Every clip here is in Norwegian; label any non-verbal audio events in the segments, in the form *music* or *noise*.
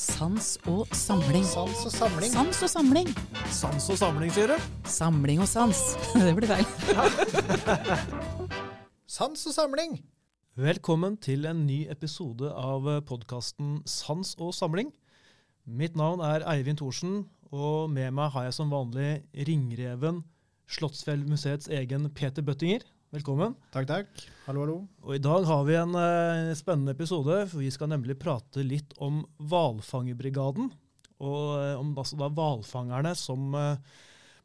Sans og samling. Sans og samling. Sans og samling. Sans og samling, sier du? Samling og sans. *laughs* Det blir feil. *laughs* Sans og samling. Velkommen til en ny episode av podkasten Sans og samling. Mitt navn er Eivind Thorsen, og med meg har jeg som vanlig ringreven, Slottsfjellmuseets egen Peter Bøttinger. Velkommen. Takk, takk. Hallo, hallo. Og I dag har vi en uh, spennende episode, for vi skal nemlig prate litt om hvalfangerbrigaden. Og uh, om altså, da hvalfangerne som uh,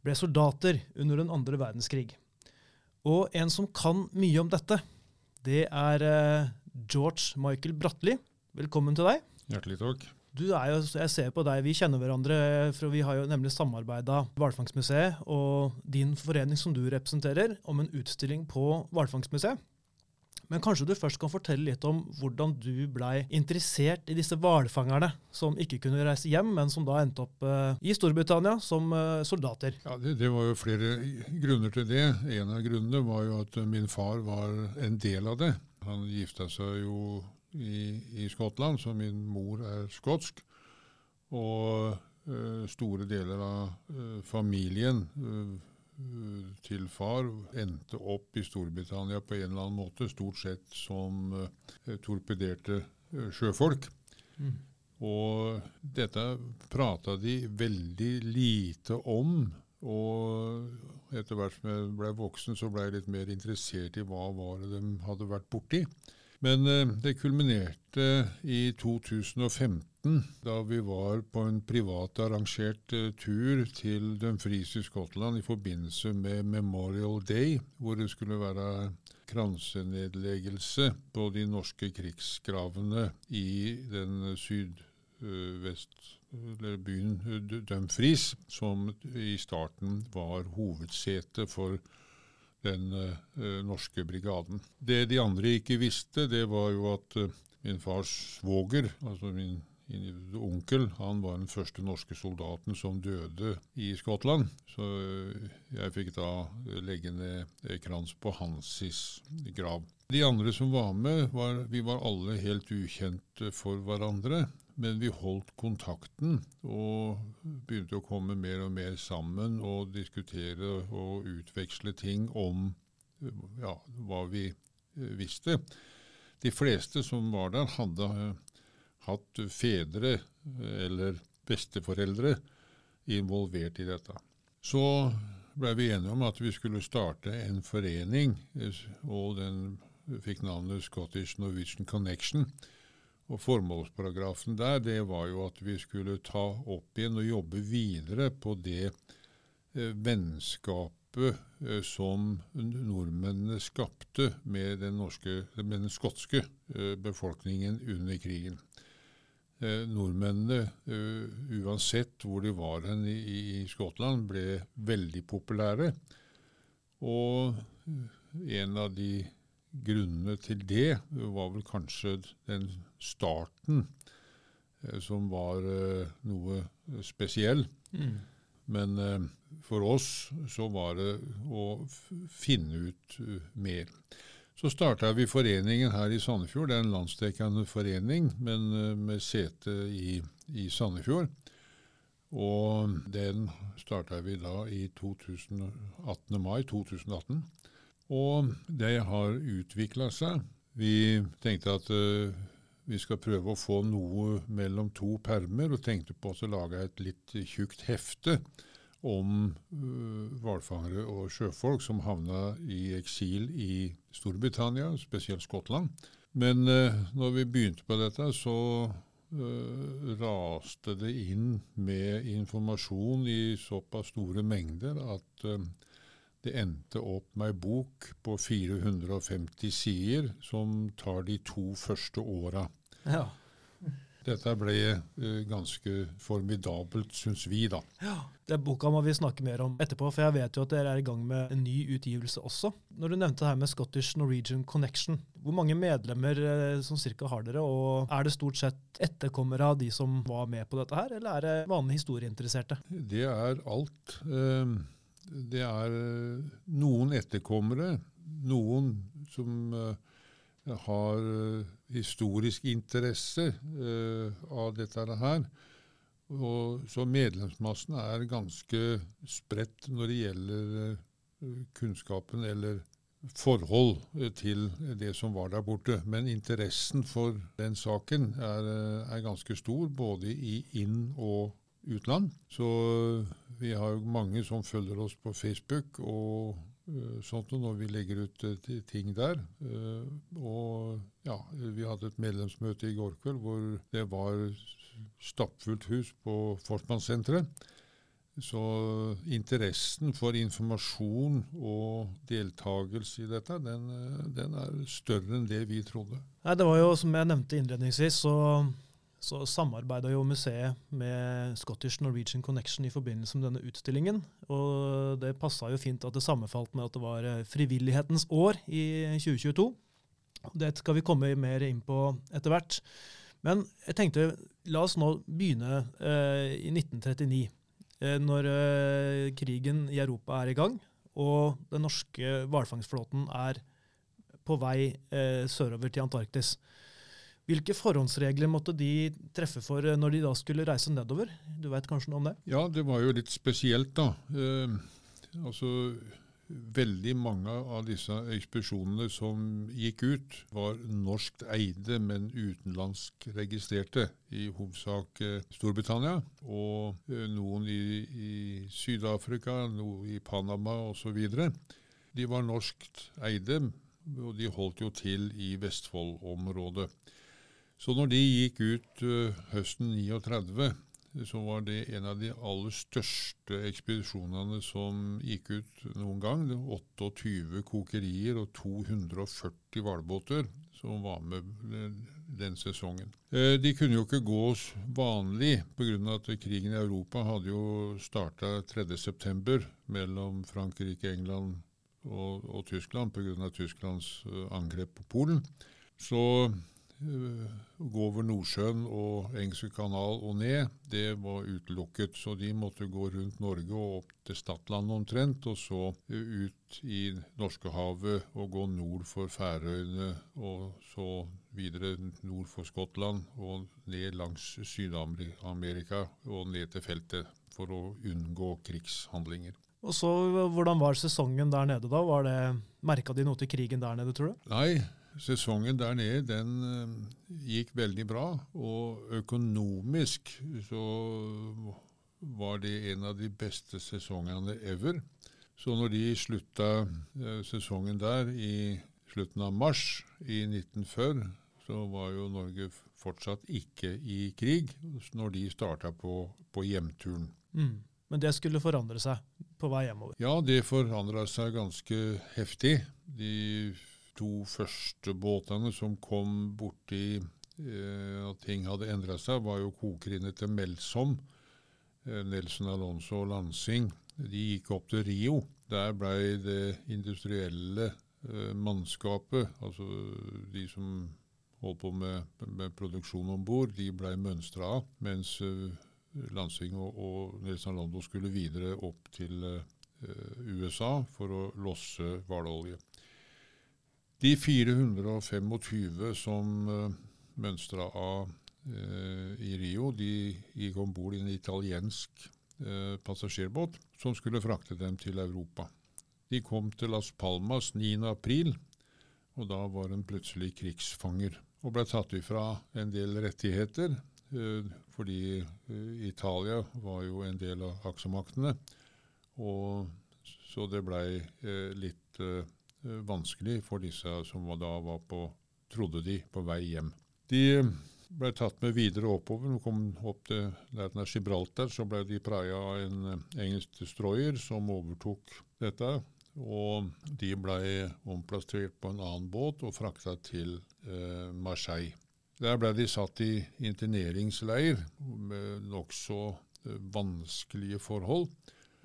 ble soldater under den andre verdenskrig. Og en som kan mye om dette, det er George Michael Bratli. Velkommen til deg. Hjertelig takk. Du er jo, jeg ser på deg, Vi kjenner hverandre, for vi har jo nemlig samarbeida Hvalfangstmuseet og din forening som du representerer, om en utstilling på Hvalfangstmuseet. Men kanskje du først kan fortelle litt om hvordan du blei interessert i disse hvalfangerne som ikke kunne reise hjem, men som da endte opp eh, i Storbritannia som eh, soldater. Ja, det, det var jo flere grunner til det. En av grunnene var jo at min far var en del av det. Han gifta seg jo i, i Skottland, så min mor er skotsk. Og øh, store deler av øh, familien øh, til far endte opp i Storbritannia på en eller annen måte, stort sett som torpederte sjøfolk. Mm. Og dette prata de veldig lite om. Og etter hvert som jeg ble voksen, så ble jeg litt mer interessert i hva var det de hadde vært borti. Men eh, det kulminerte i 2015, da vi var på en privat arrangert eh, tur til Dumfries i Skottland i forbindelse med Memorial Day, hvor det skulle være kransenedleggelse på de norske krigsgravene i den sydvest eller byen Dumfries, som i starten var hovedsete for den uh, norske brigaden. Det de andre ikke visste, det var jo at uh, min fars svoger, altså min, onkel, han var den første norske soldaten som døde i Skottland. Så jeg fikk da legge ned krans på Hansis grav. De andre som var med, var, vi var alle helt ukjente for hverandre. Men vi holdt kontakten og begynte å komme mer og mer sammen og diskutere og utveksle ting om ja, hva vi visste. De fleste som var der, hadde hatt fedre eller besteforeldre involvert i dette. Så ble vi enige om at vi skulle starte en forening, og den fikk navnet Scottish Norwegian Connection. Og Formålsparagrafen der det var jo at vi skulle ta opp igjen og jobbe videre på det eh, vennskapet eh, som nordmennene skapte med den, norske, med den skotske eh, befolkningen under krigen. Eh, nordmennene, eh, uansett hvor de var hen i, i Skottland, ble veldig populære. Og en av de grunnene til det var vel kanskje den starten eh, som var eh, noe spesiell. Mm. Men eh, for oss så var det å finne ut uh, mer. Så starta vi foreningen her i Sandefjord. Det er en landsdekkende forening, men uh, med sete i, i, Sandefjord. Og den starta vi da i 2018, mai 2018. Og det har utvikla seg. Vi tenkte at uh, vi skal prøve å få noe mellom to permer, og tenkte på å lage et litt tjukt hefte om uh, og sjøfolk som havna i eksil i Storbritannia, spesielt Skottland. Men uh, når vi begynte på dette, så raste det inn med informasjon i såpass store mengder at det endte opp med ei bok på 450 sider som tar de to første åra. Ja. Dette ble uh, ganske formidabelt, syns vi, da. Ja, Den boka må vi snakke mer om etterpå, for jeg vet jo at dere er i gang med en ny utgivelse også. Når du nevnte det her med Scottish Norwegian Connection, hvor mange medlemmer uh, som cirka har dere? Og er det stort sett etterkommere av de som var med på dette her, eller er det vanlige historieinteresserte? Det er alt. Uh, det er noen etterkommere, noen som har historisk interesse eh, av dette her. Og, så medlemsmassen er ganske spredt når det gjelder eh, kunnskapen eller forhold eh, til det som var der borte. Men interessen for den saken er, eh, er ganske stor, både i inn- og utland. Så vi har jo mange som følger oss på Facebook og uh, sånt når vi legger ut uh, ting der. Uh, og ja, vi hadde et medlemsmøte i går kveld hvor det var stappfullt hus på Forsmannssenteret. Så interessen for informasjon og deltakelse i dette, den, den, er større enn det vi trodde. Nei, det var jo, som jeg nevnte innledningsvis, så, så samarbeida jo museet med Scottish Norwegian Connection i forbindelse med denne utstillingen. Og det passa jo fint at det sammenfalt med at det var eh, frivillighetens år i 2022. Det skal vi komme mer inn på etter hvert. Men jeg tenkte, la oss nå begynne eh, i 1939. Eh, når eh, krigen i Europa er i gang, og den norske hvalfangstflåten er på vei eh, sørover til Antarktis. Hvilke forhåndsregler måtte de treffe for når de da skulle reise nedover? Du vet kanskje noe om det? Ja, det var jo litt spesielt, da. Eh, altså, Veldig mange av disse ekspedisjonene som gikk ut, var norsk eide, men utenlandsk registrerte. I hovedsak eh, Storbritannia, og eh, noen i, i Syd-Afrika, noe i Panama osv. De var norsk eide, og de holdt jo til i Vestfold-området. Så når de gikk ut uh, høsten 39, så var det en av de aller største ekspedisjonene som gikk ut noen gang. 28 kokerier og 240 hvalbåter som var med den sesongen. Eh, de kunne jo ikke gå vanlig pga. at krigen i Europa hadde jo starta 3.9. mellom Frankrike, England og, og Tyskland pga. Tysklands eh, angrep på Polen. Så Eh, gå over Nordsjøen og Engelske kanal og ned, det var utelukket. Så de måtte gå rundt Norge og opp til Stadland omtrent, og så ut i Norskehavet og gå nord for Færøyene, og så videre nord for Skottland og ned langs Syd-Amerika og ned til feltet for å unngå krigshandlinger. Og så, Hvordan var sesongen der nede da? Var det, Merka de noe til krigen der nede, tror du? Nei, sesongen der nede den uh, gikk veldig bra. Og økonomisk så var det en av de beste sesongene ever. Så når de slutta uh, sesongen der i slutten av mars i 1940, så var jo Norge fortsatt ikke i krig når de starta på, på hjemturen. Mm. Men det skulle forandre seg på vei hjemover? Ja, det forandra seg ganske heftig. De to første båtene som kom borti eh, at ting hadde endra seg, var jo kokeriene til Melsom. Eh, Nelson Alonso og Lansing. De gikk opp til Rio. Der blei det industrielle eh, mannskapet, altså de som holdt på med, med produksjon om bord, de blei mønstra av. Mens eh, Lansing og, og Nelson Alonso skulle videre opp til eh, USA for å losse hvalolje. De 425 som uh, mønstra av uh, i Rio, de gikk om bord i en italiensk uh, passasjerbåt som skulle frakte dem til Europa. De kom til Las Palmas 9.4, og da var hun plutselig krigsfanger. Og ble tatt ifra en del rettigheter, fordi Italia var jo en del av aksemaktene. Og så det blei litt Eh, vanskelig for disse som da var på, trodde de, på vei hjem. De ble tatt med videre oppover. De kom opp til Gibraltar, så ble de praia av en eh, engelsk destroyer som overtok dette. Og de ble omplassert på en annen båt og frakta til eh, Marseille. Der ble de satt i interneringsleir med nokså eh, vanskelige forhold.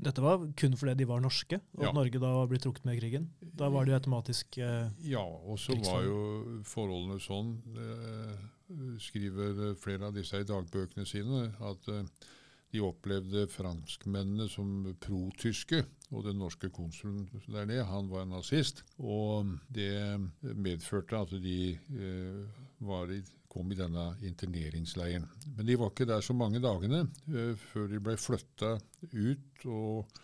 Dette var kun fordi de var norske, og ja. Norge da ble trukket med i krigen? Da var det jo automatisk eh, Ja, og så var jo forholdene sånn, eh, skriver flere av disse i dagbøkene sine, at eh, de opplevde franskmennene som pro-tyske. Og den norske konsulen der nede, han var en nazist. Og det medførte at de eh, var i, kom i denne interneringsleiren. Men de var ikke der så mange dagene uh, før de ble flytta ut og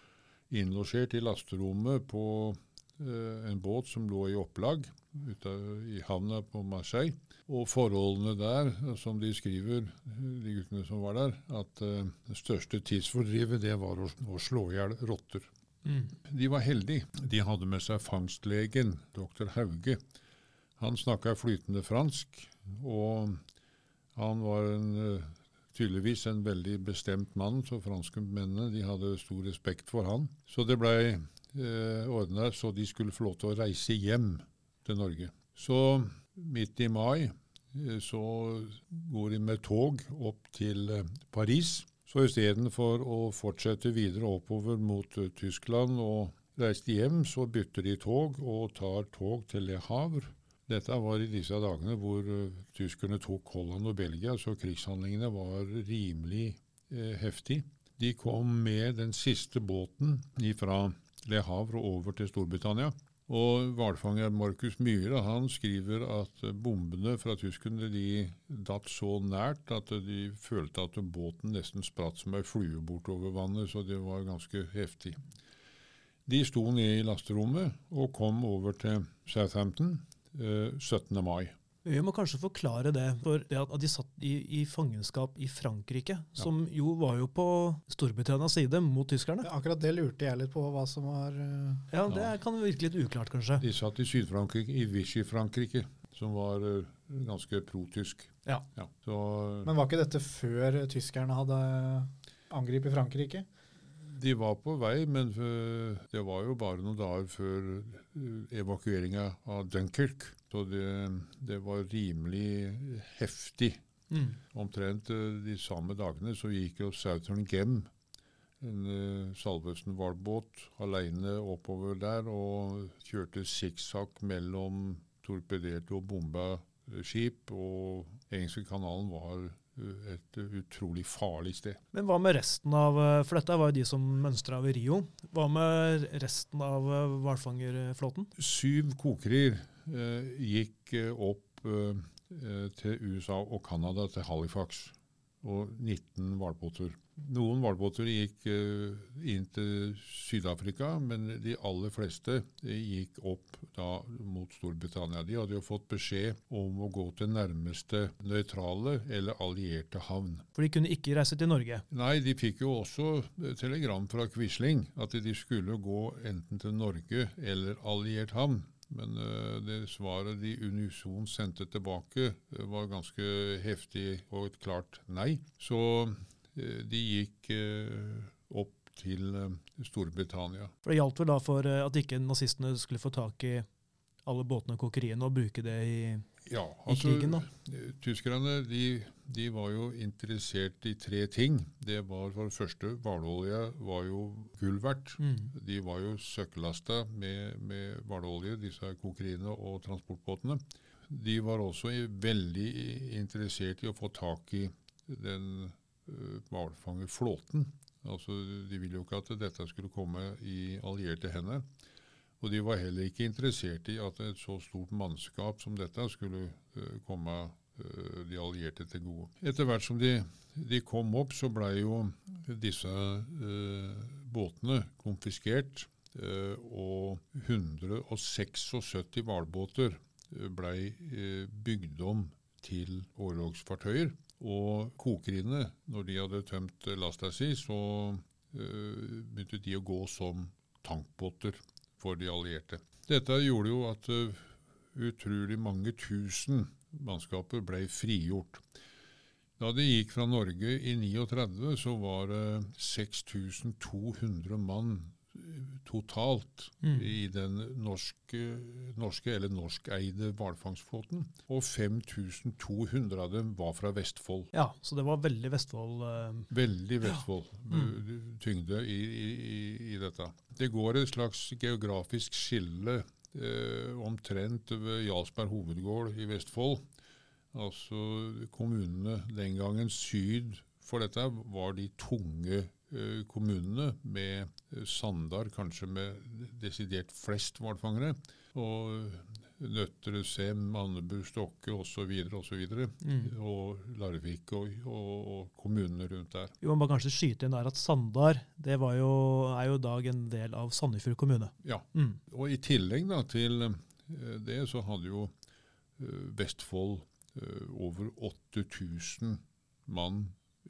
innlosjert i lasterommet på uh, en båt som lå i opplag ute i havna på Marseille. Og forholdene der, som de skriver, de guttene som var der, at uh, det største tidsfordrivet det var å, å slå i hjel rotter. Mm. De var heldige. De hadde med seg fangstlegen, doktor Hauge. Han snakka flytende fransk, og han var en, eh, tydeligvis en veldig bestemt mann, så franskmennene de hadde stor respekt for han. Så det blei eh, ordna så de skulle få lov til å reise hjem til Norge. Så midt i mai eh, så går de med tog opp til eh, Paris. Så istedenfor å fortsette videre oppover mot Tyskland og reise hjem, så bytter de tog og tar tog til Le Havre. Dette var i disse dagene hvor uh, tyskerne tok Holland og Belgia, så krigshandlingene var rimelig eh, heftig. De kom med den siste båten fra Le Havre over til Storbritannia. Og hvalfanger Markus Myhre han skriver at bombene fra tyskerne de datt så nært at de følte at båten nesten spratt som ei flue bortover vannet, så det var ganske heftig. De sto nede i lasterommet og kom over til Southampton eh, 17. mai. Vi må kanskje forklare det, for det at de satt i, i fangenskap i Frankrike, som jo var jo på Storbritannias side mot tyskerne. Akkurat det lurte jeg litt på hva som var uh... Ja, Det kan virke litt uklart, kanskje. De satt i Syd-Frankrike, i Vichy-Frankrike, som var uh, ganske pro-tysk. Ja. så, Men var ikke dette før tyskerne hadde angrepet Frankrike? De var på vei, men øh, det var jo bare noen dager før øh, evakueringa av Dunkerque. Så det, det var rimelig heftig. Mm. Omtrent øh, de samme dagene så gikk jo Southern Gem, en Salvesen-hvalbåt, alene oppover der og kjørte sikksakk mellom torpederte og bomba skip. Og Engelske kanalen var et utrolig farlig sted. Men hva med resten av eh, For dette var jo de som mønstra ved Rio. Hva med resten av eh, hvalfangerflåten? Syv kokerier eh, gikk eh, opp eh, til USA og Canada, til Halifax, og 19 hvalbåter. Noen hvalbåter gikk eh, inn til Syd-Afrika, men de aller fleste eh, gikk opp da mot Storbritannia. De hadde jo fått beskjed om å gå til nærmeste nøytrale eller allierte havn. For de kunne ikke reise til Norge. Nei, de fikk jo også eh, telegram fra Quisling at de skulle gå enten til Norge eller alliert havn. Men det svaret de unison sendte tilbake, var ganske heftig og et klart nei. Så de gikk eh, opp til eh, Storbritannia. For det gjaldt vel da for eh, at ikke nazistene skulle få tak i alle båtene og kokeriene og bruke det i, Ja, i krigen. da. Eh, Tyskerne de, de var jo interessert i tre ting. Det var for det første Hvalolje var jo gull verdt. Mm. De var jo søkkelasta med, med hvalolje, disse kokeriene og transportbåtene. De var også veldig interessert i å få tak i den hvalfangerflåten. Altså, de ville jo ikke at dette skulle komme i allierte hender. Og de var heller ikke interessert i at et så stort mannskap som dette skulle uh, komme uh, de allierte til gode. Etter hvert som de, de kom opp, så ble jo disse uh, båtene konfiskert. eh, og 176 hvalbåter blei ble eh, bygd om til orlogsfartøyer. Og kokeriene, når de hadde tømt lasta si, så eh, begynte de å gå som tankbåter for de allierte. Dette gjorde jo at uh, utrolig mange tusen mannskaper ble frigjort. Da de gikk fra Norge i 39, så var det 6200 mann eh, totalt Mm. i den norske, norske eller norskeide hvalfangstflåten. Og 5200 av dem var fra Vestfold. Ja, så det var veldig Vestfold. eh, Veldig Vestfold Mm. tyngde i, i, i- dette. Det går et slags geografisk skille eh, omtrent ved Jarlsberg hovedgård i Vestfold. Altså kommunene den gangen syd for dette var de tunge eh, kommunene med eh, Sandar kanskje med desidert flest hvalfangere. Og Nøtterøy, Sem, Andebu, Stokke osv. osv. Mm. Og Larvik og, og, og kommunene rundt der. Vi må kanskje skyte inn der at Sandar det var jo, er jo i dag en del av Sandefjord kommune. Ja. Mm. Og i tillegg da, til eh, det, så hadde jo eh, Vestfold eh, over 8000 mann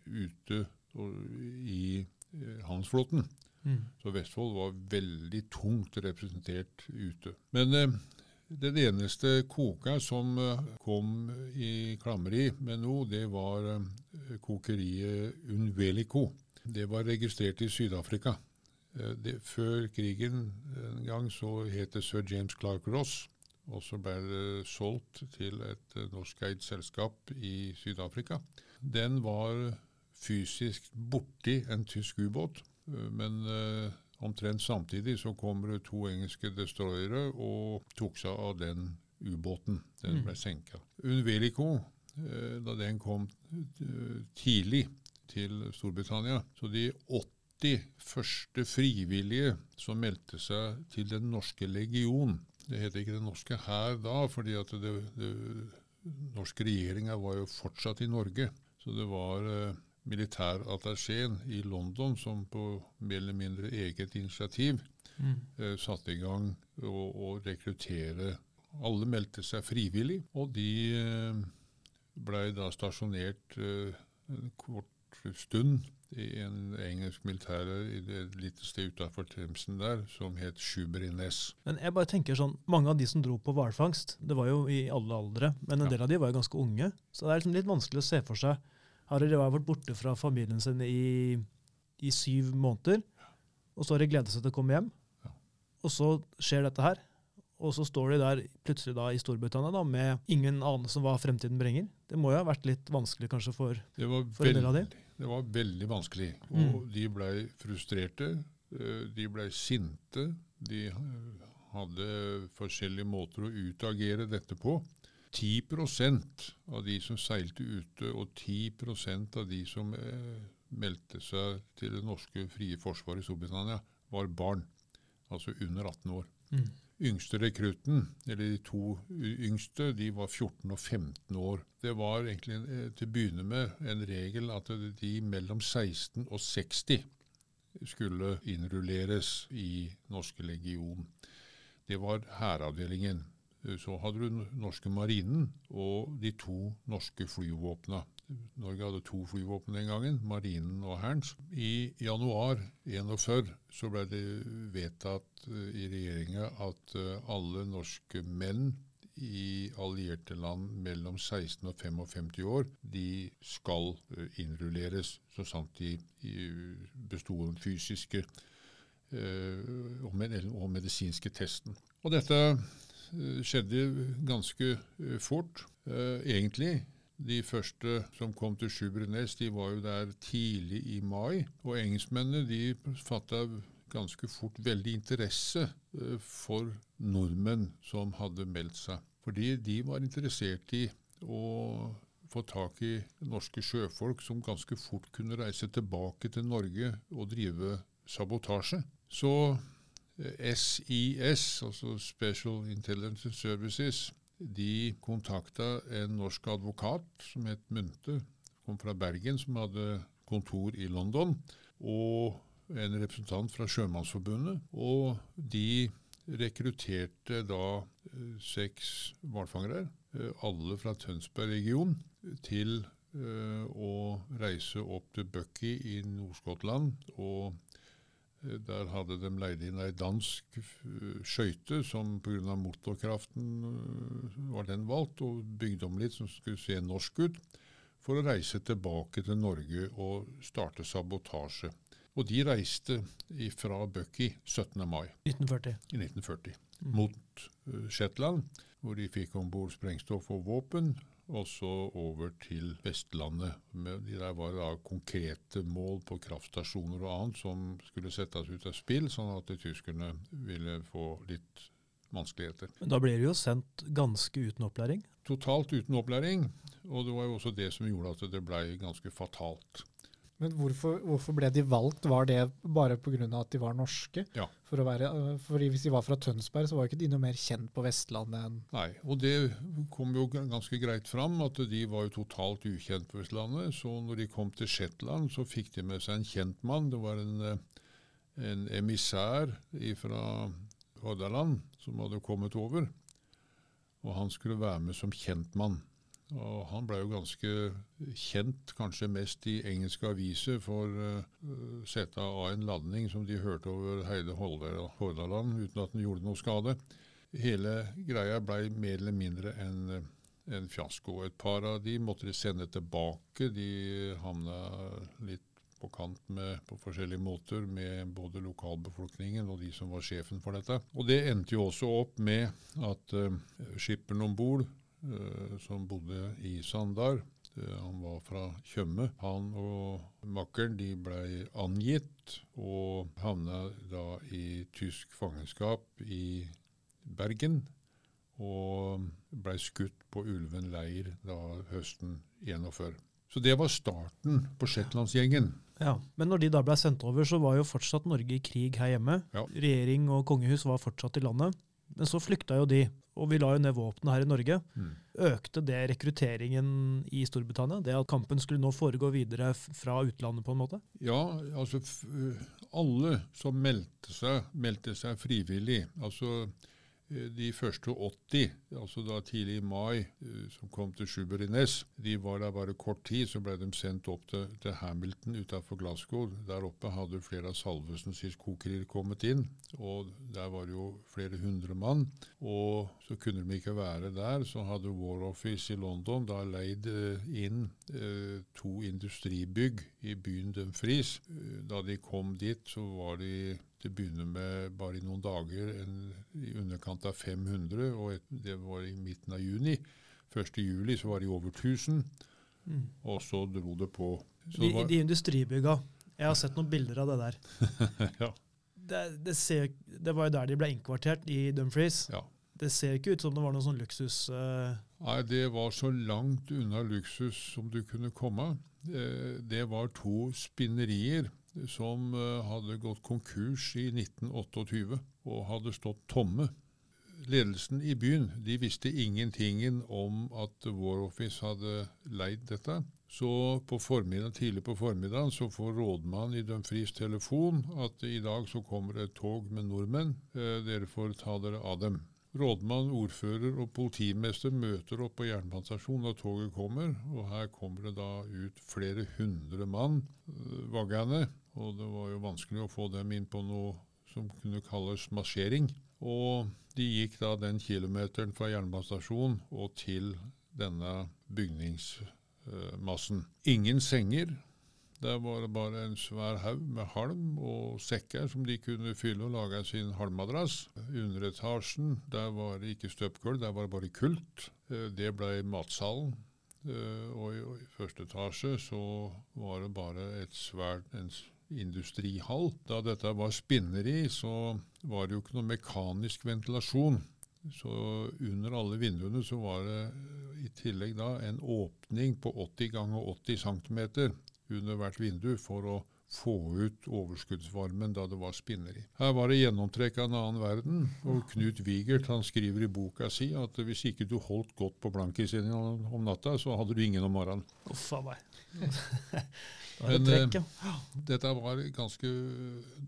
ute i eh, handelsflåten. Mm. Så Vestfold var veldig tungt representert ute. Men eh, den eneste koka som eh, kom i klammeri med noe, det var eh, kokeriet Unvelico. Det var registrert i Syd-Afrika. Det, før krigen en gang så het det Sir James Clark Ross. Og så ble det solgt til et norskeid selskap i Syd-Afrika. Den var fysisk borti en tysk ubåt, eh, men eh, omtrent samtidig så kommer det to engelske destroyere og tok seg av den ubåten. Den ble senka. Unvelico, eh, da den kom tidlig til Storbritannia, så de 80 første frivillige som meldte seg til Den norske legion Det het ikke Den norske hær da, fordi at det, det norske regjeringa var jo fortsatt i Norge. Så det var eh, militærattachéen i London som på mer eller mindre eget initiativ Mm. eh, satte i gang å, å rekruttere. Alle meldte seg frivillig, og de eh, blei da stasjonert eh, en kort stund i en engelsk militære i det lite sted utafor Tremsen der, som het Schuber-i-Ness. Men jeg bare tenker sånn, mange av de som dro på hvalfangst, det var jo i alle aldre, men en Ja. del av de var jo ganske unge. Så det er liksom litt vanskelig å se for seg. Har de vært borte fra familien sin i, i syv måneder, og så har de gledet seg til å komme hjem, og så skjer dette her. Og så står de der plutselig da i Storbritannia da, med ingen anelse om hva fremtiden bringer. Det må jo ha vært litt vanskelig kanskje for Det var, For en del av dem? det var veldig vanskelig. Og Mm. de blei frustrerte, eh, de blei sinte. De hadde forskjellige måter å utagere dette på. 10% av de som seilte ute, og 10% av de som eh, meldte seg til det norske frie forsvaret i Storbritannia, var barn. Altså under 18 år. mm. Yngste rekrutten, eller de to yngste, de var 14 og 15 år. Det var egentlig eh, til å begynne med en regel at de mellom 16 og 60 skulle innrulleres i norske legion. Det var hæravdelingen. Så hadde du norske marinen og de to norske flyvåpna. Norge hadde to flyvåpen den gangen, marinen og Hærens. I januar 41 så ble det vedtatt eh, i regjeringa at eh, alle norske menn i allierte land mellom 16 og 55 år, de skal eh, innrulleres så sant de besto den fysiske og, medisinske testen. Og dette skjedde ganske eh, fort, eh, egentlig. De første som kom til Sjubernes, de var jo der tidlig i mai. Og engelskmennene de fatta ganske fort veldig interesse eh, for nordmenn som hadde meldt seg. Fordi de var interessert i å få tak i norske sjøfolk som ganske fort kunne reise tilbake til Norge og drive sabotasje. Så eh, SIS, altså Special Intelligence Services, de kontakta en norsk advokat som het Munte, kom fra Bergen, som hadde kontor i London, og en representant fra Sjømannsforbundet. Og de rekrutterte da eh, seks hvalfangere, eh, alle fra Tønsberg-regionen, til eh, å reise opp til Bucky i Nord-Skottland. og der hadde de leid inn ei dansk eh, skøyte som pga. motorkraften eh, var den valgt, og bygde om litt som skulle se norsk ut, for å reise tilbake til Norge og starte sabotasje. Og de reiste fra Bucky 17. mai 1940. i 1940 Mm. mot eh, Shetland, hvor de fikk om bord sprengstoff og våpen, og så over til Vestlandet. Med, de der var da konkrete mål på kraftstasjoner og annet som skulle settes ut av spill, sånn at tyskerne ville få litt vanskeligheter. Men da ble det jo sendt ganske uten opplæring. Totalt uten opplæring, og det var jo også det som gjorde at det ble ganske fatalt. Men hvorfor, hvorfor ble de valgt? Var det bare pga. at de var norske? Ja. For å være, øh, fordi Hvis de var fra Tønsberg, så var ikke de noe mer kjent på Vestlandet enn Nei, og det kom jo ganske greit fram at de var jo totalt ukjent på Vestlandet. Så når de kom til Shetland, så fikk de med seg en kjentmann. Det var en, eh, en emissær fra Hordaland som hadde kommet over. Og han skulle være med som kjentmann. Og han ble jo ganske kjent, kanskje mest i engelske aviser, for uh, sette av en ladning som de hørte over hele Hordaland uten at den gjorde noe skade. Hele greia ble mer eller mindre en, en fiasko. Et par av de måtte de sende tilbake. De havna litt på kant med på forskjellige måter med både lokalbefolkningen og de som var sjefen for dette. Og Det endte jo også opp med at uh, skipperen om bord, som bodde i Sandar, uh, han var fra Tjøme, han og makkeren de ble angitt og havna da i tysk fangenskap i Bergen. Og ble skutt på Ulven leir da høsten 41. Så det var starten på Shetlandsgjengen. Ja, Men når de da ble sendt over, så var jo fortsatt Norge i krig her hjemme. Ja. Regjering og kongehus var fortsatt i landet. Men så flykta jo de, og vi la jo ned våpnene her i Norge. Mm. Økte det rekrutteringen i Storbritannia? Det at kampen skulle nå foregå videre fra utlandet, på en måte? Ja, altså alle som meldte seg, meldte seg frivillig. Altså de første 80, altså da tidlig i mai, som kom til Sjuberines, de var der bare kort tid. Så ble de sendt opp til, til Hamilton utenfor Glasgow. Der oppe hadde flere av Salvesens kokerier kommet inn. Og der var det jo flere hundre mann. Og så kunne de ikke være der. Så hadde War Office i London da leid inn eh, to industribygg i byen Dumfries. Da de kom dit, så var de til å begynne med bare i noen dager en, i underkant av 500, og et, det var i midten av juni. 1. juli så var de over 1000, mm. og så dro det på. Så de, var, de industribygga, jeg har sett noen bilder av det der. *laughs* ja. det, det, ser, det, var jo der de ble innkvartert, i Dumfries. Ja. Det ser ikke ut som det var noe sånn luksus... Uh... Nei, det var så langt unna luksus som du kunne komme. Det var to spinnerier som hadde gått konkurs i 1928 og hadde stått tomme. Ledelsen i byen de visste ingenting om at War Office hadde leid dette. Så på tidlig på formiddagen så får rådmannen i Dumfries telefon at i dag så kommer det et tog med nordmenn. Eh, dere får ta dere av dem. Rådmann, ordfører og politimester møter opp på jernbanestasjonen når toget kommer. og Her kommer det da ut flere hundre mann, vaggene. Og det var jo vanskelig å få dem inn på noe som kunne kalles marsjering. Og de gikk da den kilometeren fra jernbanestasjonen og til denne bygningsmassen. Ingen senger. Der var det bare en svær haug med halm og sekker som de kunne fylle og lage sin halmmadrass. Under etasjen der var det ikke støpgulv, der var det bare kult. Det ble matsalen. Og i første etasje så var det bare et svært en industrihall. Da dette var spinneri, så var det jo ikke noe mekanisk ventilasjon. Så under alle vinduene så var det i tillegg da en åpning på 80 ganger 80 cm under hvert vindu for å få ut overskuddsvarmen da det var spinneri. Her var det gjennomtrekk av en annen verden, og Knut Wigert han skriver i boka si at hvis ikke du holdt godt på blankisen om natta, så hadde du ingen om morgenen. Uff a meg. *laughs* Men trekk, ja. dette var ganske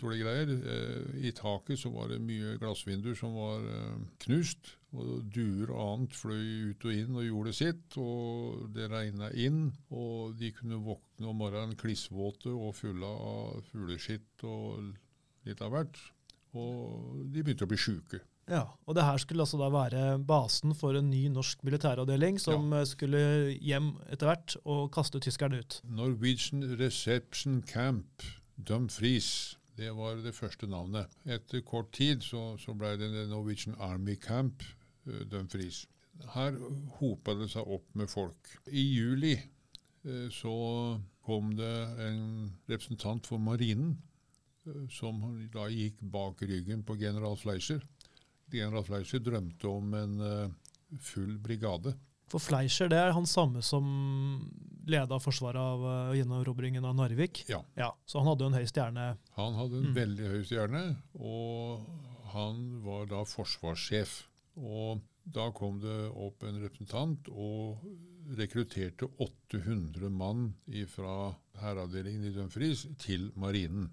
dårlige greier. Eh, I taket så var det mye glassvinduer som var eh, knust. Og Duer og annet fløy ut og inn og gjorde sitt. og Det regna inn. Og de kunne våkne om morgenen klissvåte og fulle av fugleskitt og litt av hvert. Og de begynte å bli sjuke. Ja, og det her skulle altså da være basen for en ny norsk militæravdeling som ja. skulle hjem etter hvert og kaste tyskerne ut. Norwegian Reception Camp Dumfries. Det var det første navnet. Etter kort tid så, så ble det Norwegian Army Camp Dumfries. Her hopa det seg opp med folk. I juli uh, så kom det en representant for marinen uh, som da gikk bak ryggen på general Fleischer. General Fleischer drømte om en full brigade. For Fleischer det er han samme som leda forsvaret av gjenerobringen av Narvik. Ja. Så han hadde jo en høy stjerne. Han hadde en Mm. veldig høy stjerne, og han var da forsvarssjef. Og da kom det opp en representant og rekrutterte 800 mann fra hæravdelingen i Dumfries til marinen.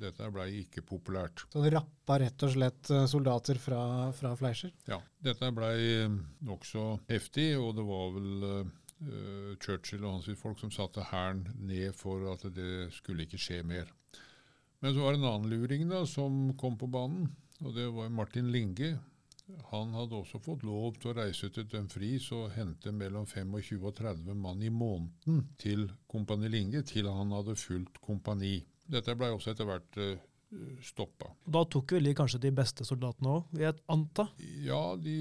Dette blei ikke populært. Så det rappa rett og slett eh, soldater fra, fra Fleischer. Ja, dette blei nokså heftig, og det var vel uh, Churchill og hans folk som satte hæren ned for at det skulle ikke skje mer. Men så var det en annen luring da, som kom på banen, og det var Martin Linge. Han hadde også fått lov til å reise til Dumfries og hente mellom 25 og 30 mann i måneden til Kompani Linge, til han hadde fulgt kompani. Dette blei også etter hvert uh, stoppa. Da tok vel de kanskje de beste soldatene òg, vil jeg anta. Ja, de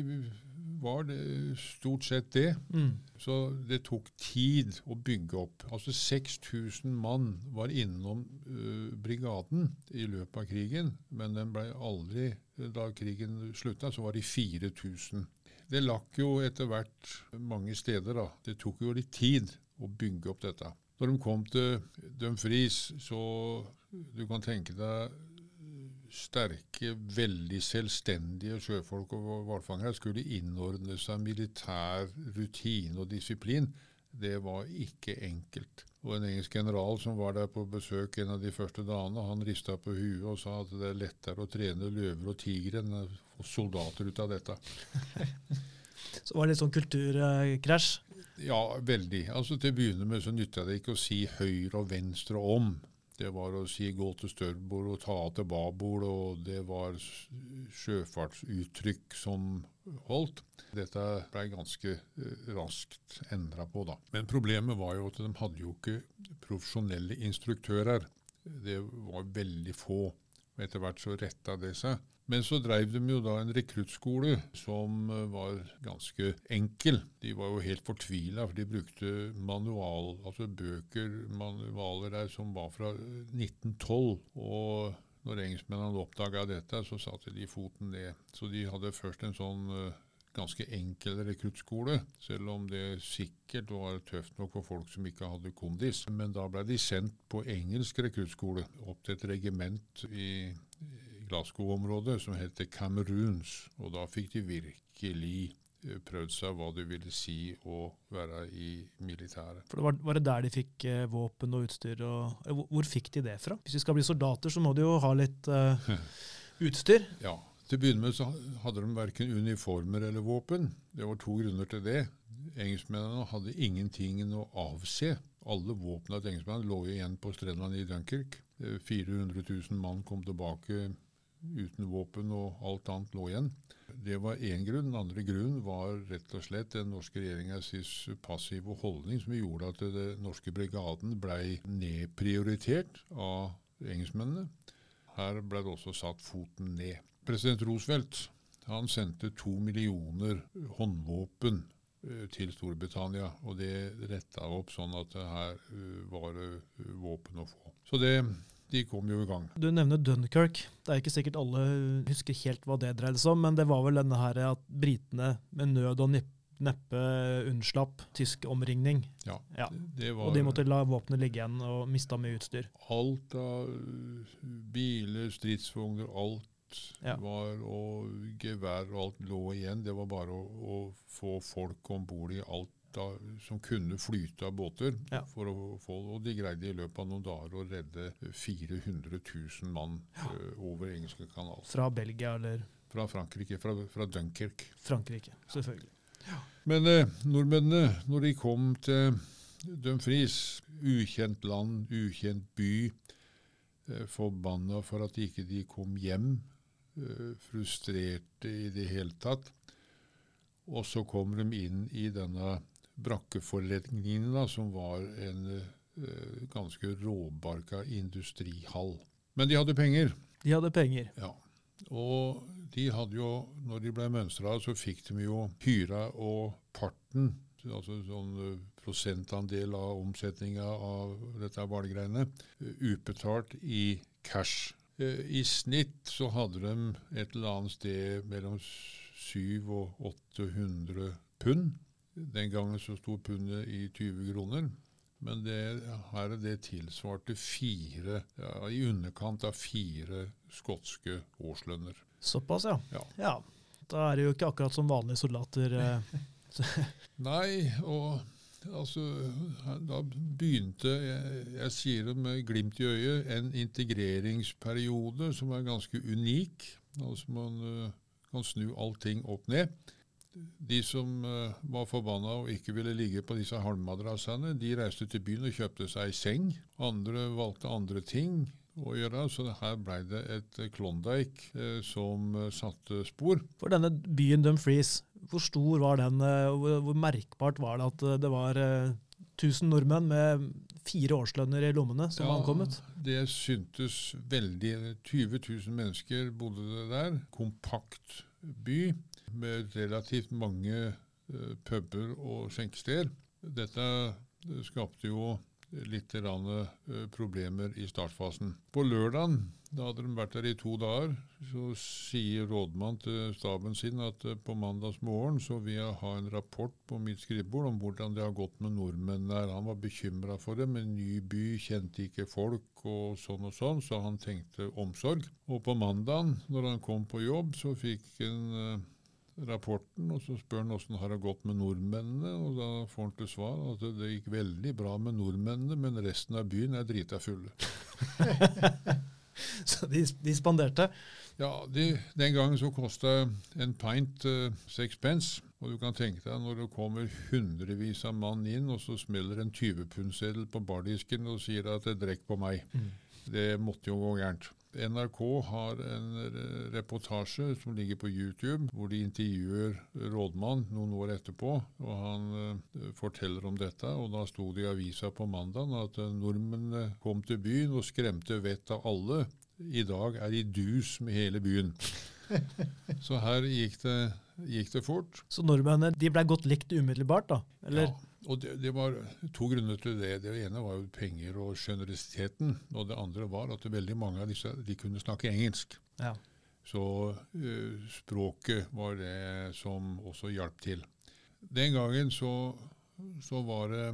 var det, stort sett det. Mm. Så det tok tid å bygge opp. Altså 6000 mann var innom uh, brigaden i løpet av krigen, men den ble aldri Da krigen slutta, så var de 4000. Det lakk jo etter hvert mange steder, da. Det tok jo litt tid å bygge opp dette. Når de kom til Dumfries, så du kan tenke deg sterke, veldig selvstendige sjøfolk og hvalfangere skulle innordne seg militær rutine og disiplin. Det var ikke enkelt. Og En engelsk general som var der på besøk en av de første dagene, han rista på huet og sa at det er lettere å trene løver og tigre enn å få soldater ut av dette. *laughs* Så var det litt sånn kulturkrasj. Ja, veldig. Altså Til å begynne med så nytta det ikke å si høyre og venstre om. Det var å si gå til størrbord og ta av til babord, og det var sjøfartsuttrykk som holdt. Dette ble ganske eh, raskt endra på, da. Men problemet var jo at de hadde jo ikke profesjonelle instruktører. Det var veldig få. Etter hvert så retta det seg. Men så dreiv de jo da en rekruttskole som eh, var ganske enkel. De var jo helt fortvila, for de brukte manual, altså bøker, manualer der som var fra eh, 1912. Og når engelskmennene oppdaga dette, så satte de foten ned. Så de hadde først en sånn eh, ganske enkel rekruttskole, selv om det sikkert var tøft nok for folk som ikke hadde kondis. Men da ble de sendt på engelsk rekruttskole, opp til et regiment i Glasgow-området som heter Cameroons. Og da fikk de virkelig eh, prøvd seg hva det ville si å være i militæret. For det var, var det der de fikk eh, våpen og utstyr? Og, hvor, hvor fikk de det fra? Hvis de skal bli soldater, så må de jo ha litt eh, *laughs* utstyr. Ja, Til å begynne med så hadde de verken uniformer eller våpen. Det var to grunner til det. Engelskmennene hadde ingenting å avse. Alle våpnene til engelskmennene lå igjen på strendene i Dunkerque. Eh, 400 000 mann kom tilbake uten våpen, og alt annet lå igjen. Det var én grunn. Den andre grunnen var rett og slett den norske regjeringas passive holdning som gjorde at den norske brigaden blei nedprioritert av engelskmennene. Her ble det også satt foten ned. President Roosevelt han sendte to millioner håndvåpen eh, til Storbritannia, og det retta opp sånn at her eh, var det våpen å få. Så det, de kom jo i gang. Du nevner Dunkerque. Det er ikke sikkert alle husker helt hva det dreide seg om, men det var vel denne her at britene med nød og neppe unnslapp tysk omringning. Ja, Ja. Det var Og de måtte la våpenet ligge igjen og mista mye utstyr. alt av eh, biler, stridsvogner, alt Ja. var og gevær og alt lå igjen. Det var bare å, å få folk om bord i alt da, som kunne flyte av båter. Ja. For å få, og de greide i løpet av noen dager å redde 400 000 mann eh, over engelske kanal. Fra Belgia eller Fra Frankrike, fra, fra Dunkerque. Frankrike, selvfølgelig. Men eh, nordmennene, når de kom til Dumfries, ukjent land, ukjent by, eh, forbanna for at ikke de kom hjem, frustrerte i det hele tatt. Og så kom de inn i denne brakkeforretningen, da, som var en eh, ganske råbarka industrihall. Men de hadde penger. De hadde penger. Ja. Og de hadde jo, når de ble mønstra, så fikk de jo hyra og parten, altså sånn eh, prosentandel av omsetninga av dette hvalgreiene, eh, utbetalt i cash. Eh, I snitt så hadde de et eller annet sted mellom 700 og 800 pund. Den gangen så sto pundet i 20 kroner. Men det, her det tilsvarte fire, ja, i underkant av fire skotske årslønner. Såpass, ja. Ja. ja. Da er det jo ikke akkurat som vanlige soldater. eh. *laughs* Nei, og altså Da begynte, jeg, jeg sier det med glimt i øyet, en integreringsperiode som er ganske unik. Altså man eh, kan snu allting opp ned. De som eh, var forbanna og ikke ville ligge på disse halmmadrassene, de reiste til byen og kjøpte seg seng. Andre valgte andre ting å gjøre, så her ble det et Klondyke eh, som eh, satte spor. For denne byen Dumfries, hvor stor var den? Hvor, merkbart var det at det var eh, 1000 nordmenn med fire årslønner i lommene som Ja, ankommet? Det syntes veldig 20 000 mennesker bodde det der. Kompakt by med relativt mange eh, puber og skjenkesteder. Dette eh, skapte jo litt eh, problemer i startfasen. På lørdagen, da hadde de vært der i to dager, så sier rådmann til staben sin at på mandags morgen så vil jeg ha en rapport på mitt skrivebord om hvordan det har gått med nordmenn her. Han var bekymra for det, en ny by, kjente ikke folk og sånn og sånn, så han tenkte omsorg. Og på mandagen, når han kom på jobb, så fikk han rapporten, og så spør han åssen har det gått med nordmennene, og da får han til svar at det gikk veldig bra med nordmennene, men resten av byen er drita fulle. *laughs* Så de, de spanderte. Ja, de, Den gangen så kosta en pint uh, seks pence. Og du kan tenke deg når det kommer hundrevis av mann inn, og så smeller en 20-pundseddel på bardisken og sier at det 'drekk på meg'. Det måtte jo gå gærent. NRK har en reportasje som ligger på YouTube, hvor de intervjuer rådmann noen år etterpå. og Han eh, forteller om dette, og da sto det i avisa på mandag at eh, nordmennene kom til byen og skremte vettet av alle. I dag er de dus med hele byen. *laughs* Så her gikk det, gikk det fort. Så nordmennene de ble godt likt umiddelbart, da? Eller? Ja, og det, det var to grunner til det. Det ene var jo penger og sjenerøsiteten. Og det andre var at veldig mange av disse de kunne snakke engelsk. Ja. Så uh, språket var det som også hjalp til. Den gangen så, så var det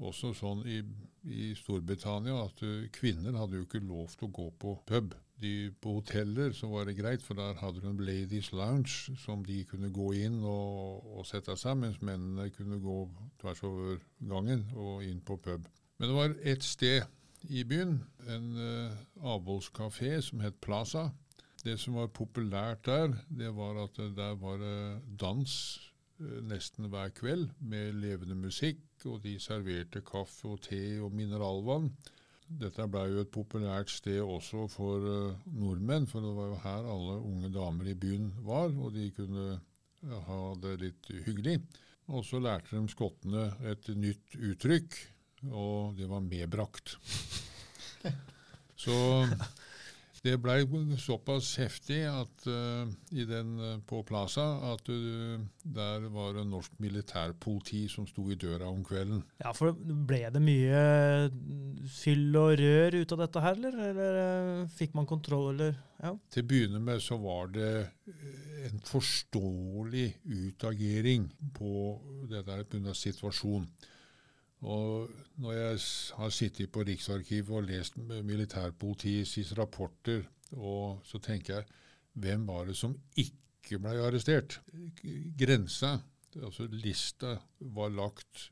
også sånn i, i Storbritannia at uh, kvinner hadde jo ikke lov til å gå på pub. De, på hoteller så var det greit, for der hadde de en ladies lounge som de kunne gå inn og, og sette seg, mens mennene kunne gå tvers over gangen og inn på pub. Men det var ett sted i byen, en uh, avholdskafé som het Plaza. Det som var populært der, det var at det der var det dans uh, nesten hver kveld med levende musikk, og de serverte kaffe og te og mineralvann. Dette ble jo et populært sted også for uh, nordmenn, for det var jo her alle unge damer i byen var, og de kunne eh, ha det litt hyggelig. Og så lærte de skottene et nytt uttrykk, og det var medbrakt. *laughs* Så det blei såpass heftig at uh, i den uh, på Plaza at uh, der var det norsk militærpoliti som sto i døra om kvelden. ja, for ble det mye fyll og rør ut av dette her, eller? Eller fikk man kontroll, eller? Ja. Til å begynne med så var det en forståelig utagering på dette pga. situasjonen. Og når jeg har sittet på Riksarkivet og lest militærpolitiets rapporter, og så tenker jeg hvem var det som ikke ble arrestert? Grensa, altså lista, var lagt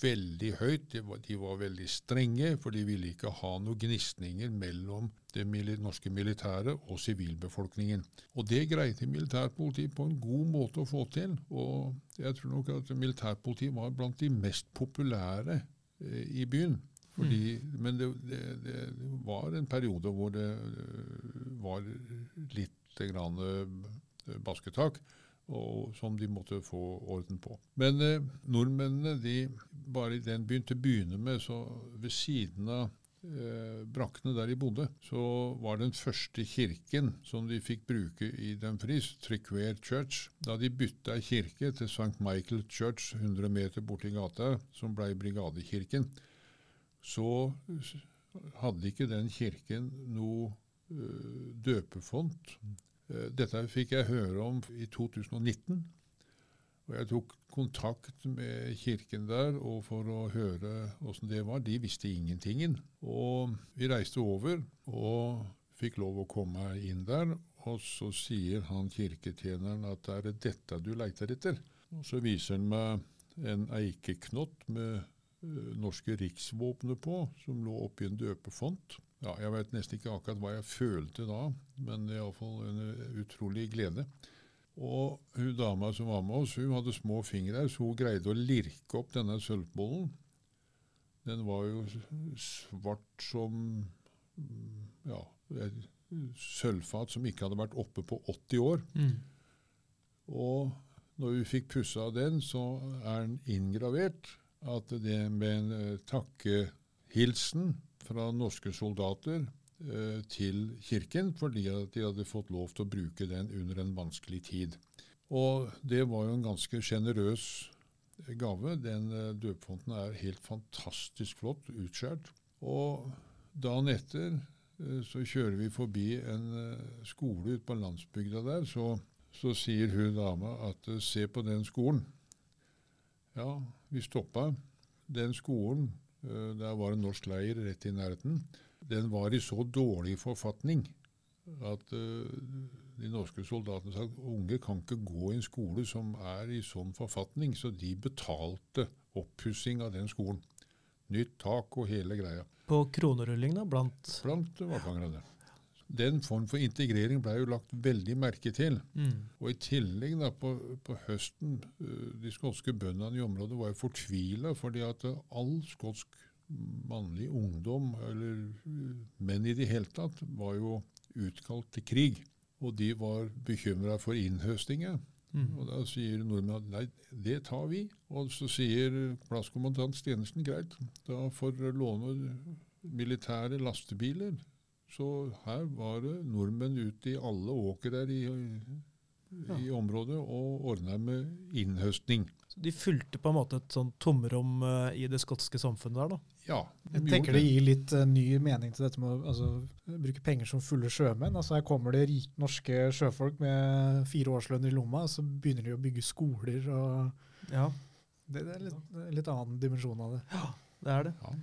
veldig høyt. De var, de var veldig strenge, for de ville ikke ha noen gnisninger mellom det norske militæret og sivilbefolkningen. Og det greide militærpolitiet på en god måte å få til. Og jeg tror nok at militærpolitiet var blant de mest populære eh, i byen. Fordi, Men det, det, det var en periode hvor det eh, var litt grann eh, basketak, og som de måtte få orden på. Men eh, nordmennene, de, bare i den byen til å begynne med, så ved siden av brakkene der de bodde, så var den første kirken som de fikk bruke i Dumfries, Triquare Church, da de bytta kirke til St. Michael Church 100 meter borti gata, som blei brigadekirken, så hadde ikke den kirken noe eh, døpefont. Eh, dette fikk jeg høre om i 2019. Og jeg tok kontakt med kirken der og for å høre åssen det var. De visste ingentingen. Og vi reiste over og fikk lov å komme inn der. Og så sier han kirketjeneren at er det dette du leiter etter? Og så viser han meg en eikeknott med ø, norske riksvåpenet på, som lå oppi en døpefont. Ja, jeg vet nesten ikke akkurat hva jeg følte da, men er iallfall en uh, utrolig glede. Og hun dama som var med oss, hun hadde små fingre, så hun greide å lirke opp denne sølvbollen. Den var jo svart som ja, sølvfat som ikke hadde vært oppe på 80 år. Mm. Og når vi fikk pussa den, så er den inngravert at det med en uh, takkehilsen fra norske soldater til kirken, fordi at de hadde fått lov til å bruke den under en vanskelig tid. Og det var jo en ganske sjenerøs gave. Den uh, døpefonten er helt fantastisk flott utskåret. Og dagen etter så kjører vi forbi en skole ute på landsbygda der. så så sier hun dama at se på den skolen. Ja, vi stoppa. Den skolen, der var en norsk leir rett i nærheten, den var i så dårlig forfatning at de norske soldatene sa at unge kan ikke gå i en skole som er i sånn forfatning, så de betalte oppussing av den skolen. Nytt tak og hele greia. På kronerulling, da? Blant Blant vakangerne. Den form for integrering ble jo lagt veldig merke til. mm. Og i tillegg da på, på høsten uh, De skotske bøndene i området var jo fortvila fordi at uh, all skotsk mannlig ungdom, eller menn i det hele tatt, var jo utkalt til krig. Og de var bekymra for innhøstinga. Mm. Og da sier nordmenn at nei, det tar vi. Og så sier plasskommandant Stenesen greit, da får dere låne militære lastebiler. Så her var det nordmenn ute i alle åker der i, i området og ordna med innhøstning. Så de fulgte på en måte et sånn tomrom eh, i det skotske samfunnet der, da. Ja, de Jeg tenker det gir litt uh, ny mening til dette med å altså, bruke penger som fulle sjømenn. Altså Her kommer det rike norske sjøfolk med fire årslønner i lomma, så begynner de å bygge skoler. og Ja, Det, det er litt, litt annen dimensjon av det. Ja, det er det. Ja,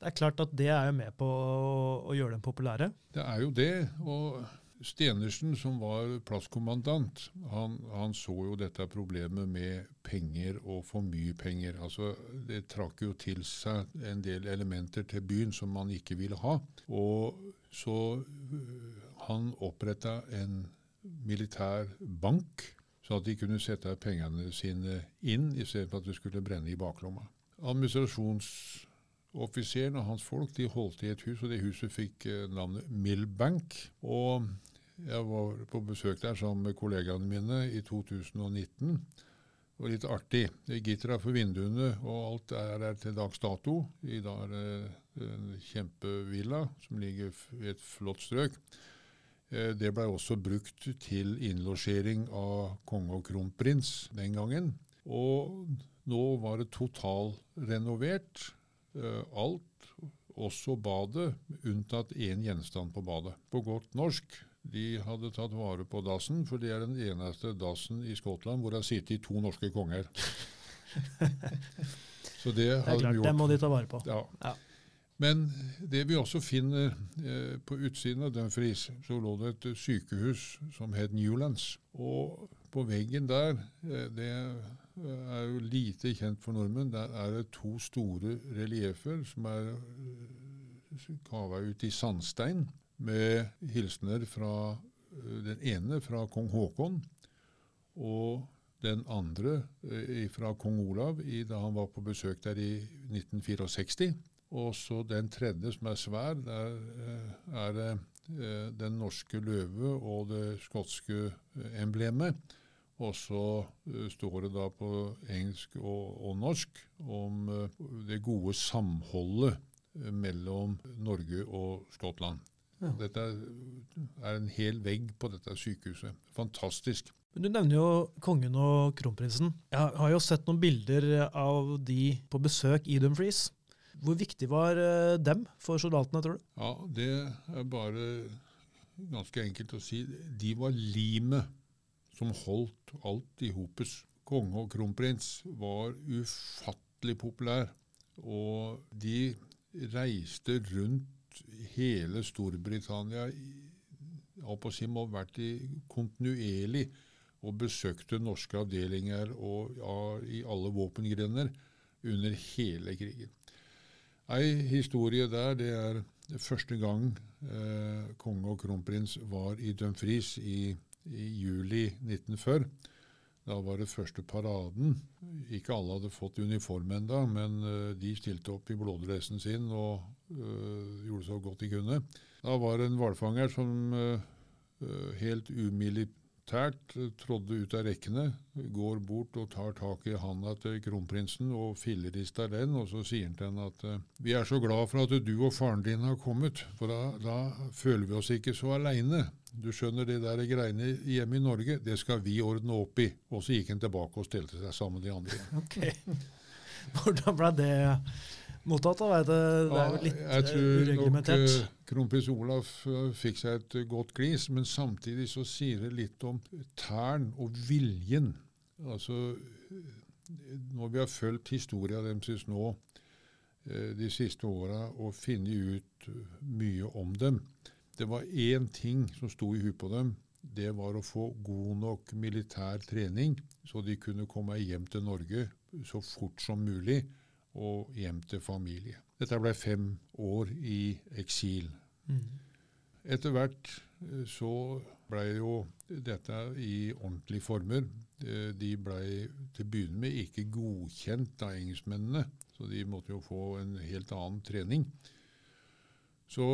Det er klart at det er jo med på å, å gjøre dem populære. det er jo det. Og Stenersen, som var plasskommandant, han, han så jo dette problemet med penger og for mye penger. Altså, Det trakk jo til seg en del elementer til byen som man ikke ville ha. Og så øh, han oppretta en militær bank, så at de kunne sette pengene sine inn, istedenfor at det skulle brenne i baklomma. Administrasjonsoffiseren og hans folk de holdt i et hus, og det huset fikk eh, navnet Millbank. Og jeg var på besøk der sammen med kollegaene mine i 2019. Det var litt artig. Gittera er for vinduene, og alt er der til dags dato. I dag er det en kjempevilla som ligger i et flott strøk. Eh, Det ble også brukt til innlosjering av konge og kronprins den gangen. Og nå var det totalrenovert. eh, Alt, også badet, unntatt én gjenstand på badet. På godt norsk, de hadde tatt vare på dassen, for det er den eneste dassen i Skottland hvor det har sittet to norske konger. *laughs* Så det Det er klart, de. Det må de ta vare på. Ja. Ja. Men det vi også finner eh, på utsiden av Dumfries, så lå det et sykehus som het Newlands. Og på veggen der, eh, det er jo lite kjent for nordmenn, der er det to store reliefer som er eh, kava ut i sandstein, med hilsener fra eh, den ene fra kong Haakon, og den andre eh, fra kong Olav i, da han var på besøk der i 1964. Og så den tredje, som er svær, der eh, er det den norske løve og det skotske emblemet. Og så står det da på engelsk og, og norsk om det gode samholdet mellom Norge og Skottland. Ja. Dette er en hel vegg på dette sykehuset. Fantastisk. Men Du nevner jo kongen og kronprinsen. Jeg har jo sett noen bilder av de på besøk i Dumfries. Hvor viktig var eh, dem for soldatene, tror du? Ja, det er bare ganske enkelt å si. De var limet som holdt alt i hopus. konge og kronprins var ufattelig populær. Og de reiste rundt hele Storbritannia si, må ha vært i kontinuerlig og besøkte norske avdelinger og, ja, i alle våpengrener under hele krigen. Ei historie der, det er første gang eh, konge og kronprins var i Dumfries i, i juli 1940. Da var det første paraden. Ikke alle hadde fått uniform ennå, men uh, de stilte opp i blådressen sin og øh, gjorde så godt de kunne. Da var det en hvalfanger som øh, helt umilitært trådde ut av rekkene, går bort og tar tak i handa til kronprinsen og fillerister den, og så sier han til henne at vi er så glad for at du og faren din har kommet, for da, da føler vi oss ikke så aleine. Du skjønner, de der greiene hjemme i Norge, det skal vi ordne opp i. Og så gikk han tilbake og stelte seg sammen med de andre. *laughs* Ok. Hvordan ble det mottatt? da? Det, det er jo litt ja, jeg tror eh, nok ureglementert. uh, kronprins Olaf uh, fikk seg et godt glis, men samtidig så sier det litt om tæren og viljen. Altså, når vi har fulgt historia deres nå de siste åra og funnet ut mye om dem Det var én ting som sto i huet på dem. Det var å få god nok militær trening, så de kunne komme hjem til Norge så fort som mulig og hjem til familie. Dette ble fem år i eksil. Mm. Etter hvert eh, så ble jo dette i ordentlige former. De ble til å begynne med ikke godkjent av engelskmennene, så de måtte jo få en helt annen trening. Så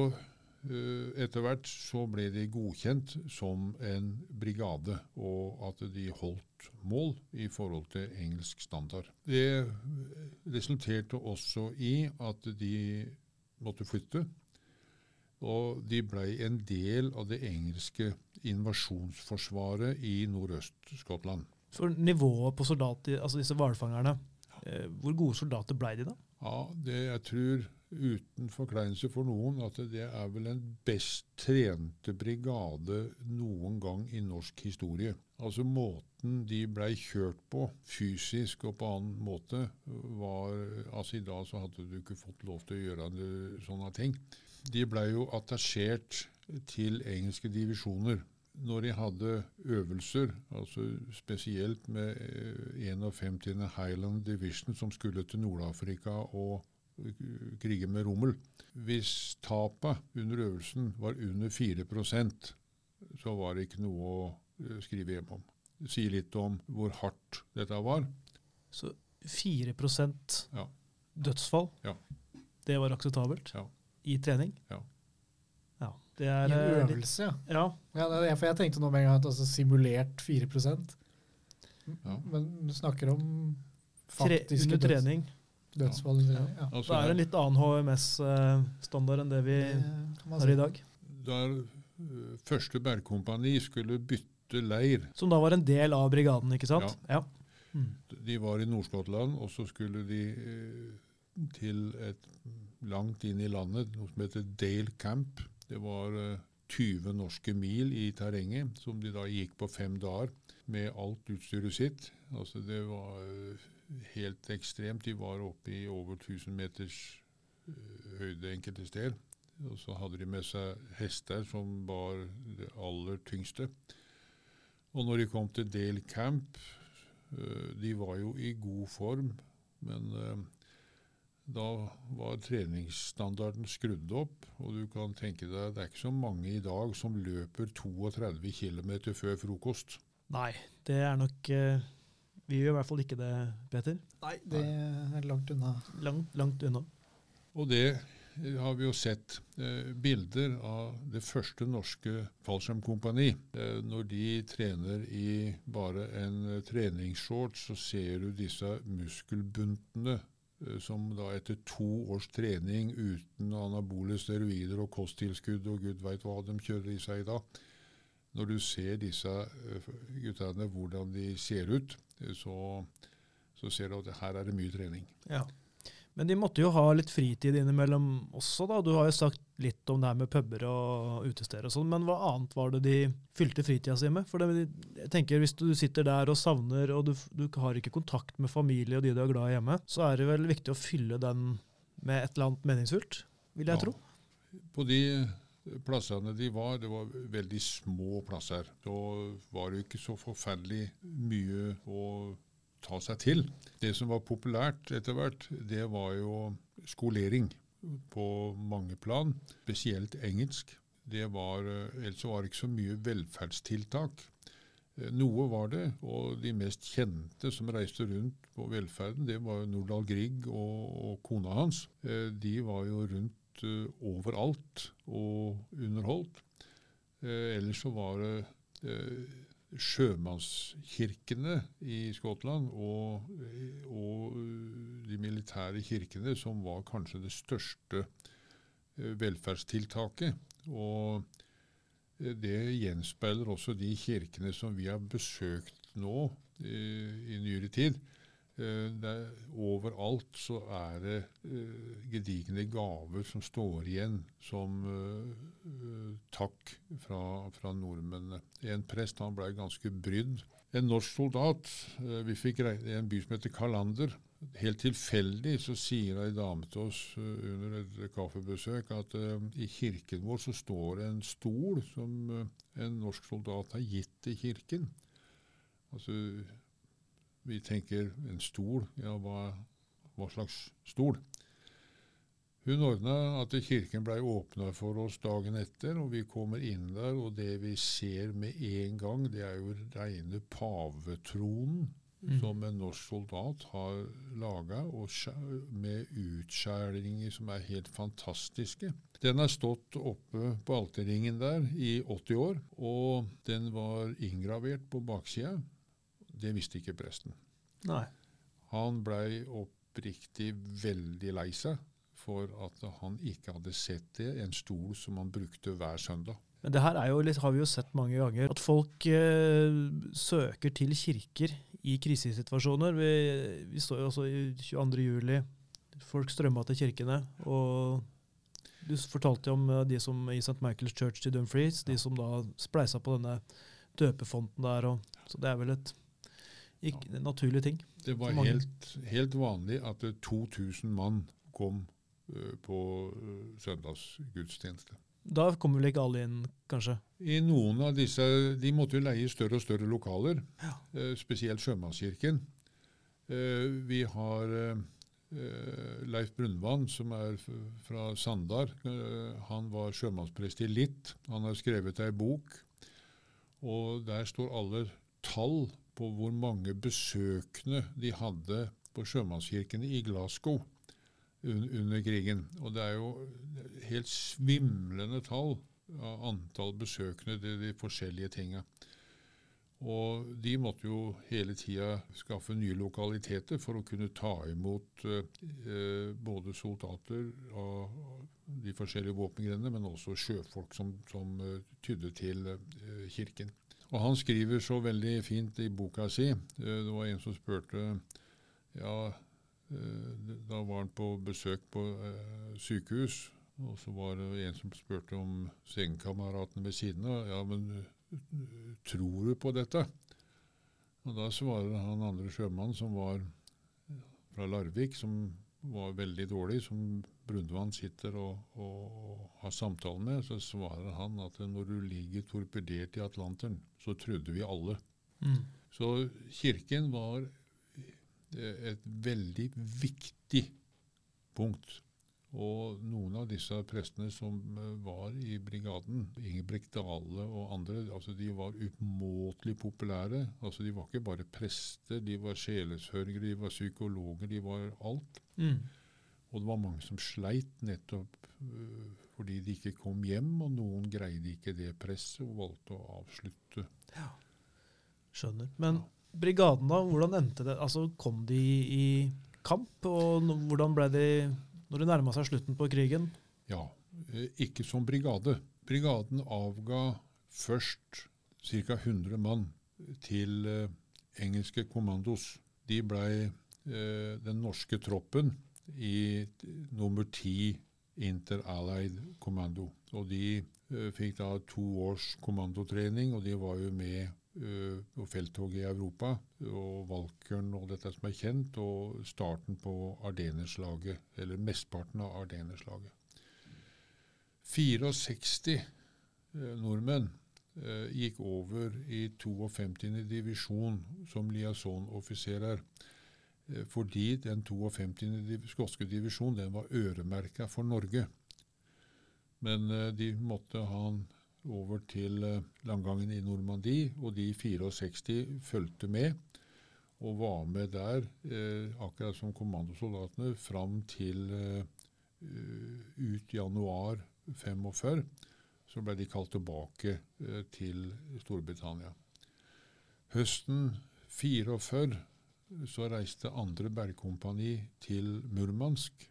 etter hvert så ble de godkjent som en brigade, og at de holdt mål i forhold til engelsk standard. Det resulterte også i at de måtte flytte. Og de ble en del av det engelske invasjonsforsvaret i Nordøst-Skottland. For nivået på soldater, altså disse hvalfangerne, eh, hvor gode soldater ble de da? Ja, det jeg tror, uten forkleinelse for noen, at det er vel den best trente brigade noen gang i norsk historie. Altså måten de blei kjørt på, fysisk og på annen måte, var Altså i dag så hadde du ikke fått lov til å gjøre sånne ting. De blei jo attasjert til engelske divisjoner. Når de hadde øvelser, altså spesielt med eh, 51. Highland Division som skulle til Nord-Afrika og eh, krige med Rommel Hvis tapet under øvelsen var under 4% så var det ikke noe å eh, skrive hjem om. Det sier litt om hvor hardt dette var. Så 4 Ja. dødsfall, Ja. det var akseptabelt Ja. i trening? Ja. Ja, det er I en øvelse, litt- ja. Ja, ja det er, for jeg tenkte nå med en gang at altså, simulert 4% Ja. Men du snakker om tre, faktiske under trening. Dødsfall. Ja. Ja. Altså, Da er en litt annen HMS-standard enn det vi Det har i dag. Da øh, første bergkompani skulle bytte leir Som da var en del av brigaden, ikke sant? Ja. Mm. De var i Nord-Skottland, og så skulle de eh, til et langt inn i landet, noe som heter Dale Camp. Det var eh, 20 norske mil i terrenget, som de da gikk på fem dager med alt utstyret sitt. Altså Det var eh, helt ekstremt. De var oppe i over 1000 meters eh, høyde enkelte steder. Og så hadde de med seg hester som var det aller tyngste. Og når de kom til Dale Camp, eh, de var jo i god form, men eh, da var treningsstandarden skrudd opp. Og du kan tenke deg, det er ikke så mange i dag som løper 32 km før frokost. Nei, det er nok Vi gjør i hvert fall ikke det, Peter. Nei, det er langt unna. Langt, langt unna. Og det har vi jo sett eh, bilder av det første norske fallskjermkompani. Eh, når de trener i bare en eh, treningsshorts, så ser du disse muskelbuntene eh, som da etter to års trening uten anabole steroider og kosttilskudd og gud veit hva de kjører i seg i dag. Når du ser disse eh, guttene, hvordan de ser ut, så, så ser du at her er det mye trening. Ja. Men de måtte jo ha litt fritid innimellom også, da. Du har jo sagt litt om det her med puber og utesteder og sånn, men hva annet var det de fylte fritida si med? For det, jeg tenker hvis du sitter der og savner, og du, du har ikke kontakt med familie og de du er glad i hjemme, så er det vel viktig å fylle den med et eller annet meningsfullt, vil jeg Ja. tro. På de plassene de var, det var veldig små plasser. Da var det ikke så forferdelig mye å ta seg til. Det som var populært etter hvert, det var jo skolering på mange plan, spesielt engelsk. Det var, eh, ellers var det ikke så mye velferdstiltak. Eh, Noe var det, og de mest kjente som reiste rundt på velferden, det var Nordahl Grieg og, og kona hans. Eh, De var jo rundt eh, overalt og underholdt. Eh, ellers så var det eh, sjømannskirkene i Skottland og, og de militære kirkene som var kanskje det største velferdstiltaket. Og det gjenspeiler også de kirkene som vi har besøkt nå eh, i nyere tid. Eh, overalt så er det eh, gedigne gaver som står igjen som uh, takk fra, fra nordmennene. En prest han ble ganske brydd. En norsk soldat Vi fikk regne i en by som heter Kalander. Helt tilfeldig så sier ei dame til oss under et kaffebesøk at i kirken vår så står det en stol som en norsk soldat har gitt til kirken. Altså, vi tenker en stol, ja, hva, hva slags stol? Hun ordna at kirken blei åpna for oss dagen etter, og vi kommer inn der, og det vi ser med en gang, det er jo reine pavetronen Mm. som en norsk soldat har laga, med utskjæringer som er helt fantastiske. Den har stått oppe på alterringen der i 80 år, og den var inngravert på baksida. Det visste ikke presten. Nei. Han blei oppriktig veldig lei seg for at han ikke hadde sett det, en stol som han brukte hver søndag. Men det her er jo litt, har vi jo sett mange ganger, at folk eh, søker til kirker i krisesituasjoner. Vi, vi står jo også i 22. juli. Folk strømma til kirkene. Og du fortalte om eh, de som i St. Michael's Church til Dumfries, de som da spleisa på denne døpefonten der. Og, så det er vel et ikke, ja. naturlig ting. Det var helt, helt vanlig at 2000 mann kom uh, på uh, søndagsgudstjeneste. Da kom vel ikke alle inn, kanskje? I noen av disse, De måtte jo leie større og større lokaler, Ja. uh, spesielt Sjømannskirken. Eh, vi har eh, eh, Leif Brunvann, som er fra Sandar. Eh, han var sjømannsprest i Litt. Han har skrevet ei bok, og der står alle tall på hvor mange besøkende de hadde på sjømannskirkene i Glasgow un under krigen. Og det er jo helt svimlende tall av antall besøkende til de forskjellige tinga. Og de måtte jo hele tida skaffe nye lokaliteter for å kunne ta imot eh, både soldater av de forskjellige våpengrenene, men også sjøfolk som, som eh, tydde til eh, kirken. Og han skriver så veldig fint i boka si. eh, det var en som spurte ja, eh, da var han på besøk på eh, sykehus, og så var det en som spurte om sengekameraten ved siden av. Ja, men tror du på dette? Og da svarer han andre sjømannen, som var fra Larvik, som var veldig dårlig, som Brundtland sitter og, og, og har samtale med, så svarer han at når du ligger torpedert i Atlanteren, så trodde vi alle. Mm. Så kirken var eh, et veldig viktig punkt. Og noen av disse prestene som eh, var i brigaden, Ingebrigt Dale og andre, altså de var umåtelig populære. Altså De var ikke bare prester, de var sjelesørgere, de var psykologer, de var alt. Mm. Og det var mange som sleit nettopp øh, fordi de ikke kom hjem, og noen greide ikke det presset og valgte å avslutte. Ja, Skjønner. Men brigaden, da, hvordan endte det? Altså, Kom de i kamp, og hvordan ble de når det nærma seg slutten på krigen? Ja, eh, ikke som brigade. Brigaden avga først ca. 100 mann til eh, engelske kommandos. De blei eh, den norske troppen i nummer ti Inter-Allied Kommando. Og de uh, fikk da to års kommandotrening, og de var jo med uh, på felttoget i Europa. Og Valkern og dette som er kjent, og starten på Ardenerslaget, eller mesteparten av Ardenerslaget. 64 uh, nordmenn gikk over i 52. divisjon som liaisonoffiserer. Eh, fordi den 52. skotske divisjon den var øremerka for Norge. Men eh, de måtte ha han over til eh, landgangen i Normandie, og de 64 fulgte med og var med der, akkurat som kommandosoldatene, fram til ut januar 45. Så ble de kalt tilbake til Storbritannia. Høsten 44 så reiste andre bergkompani til Murmansk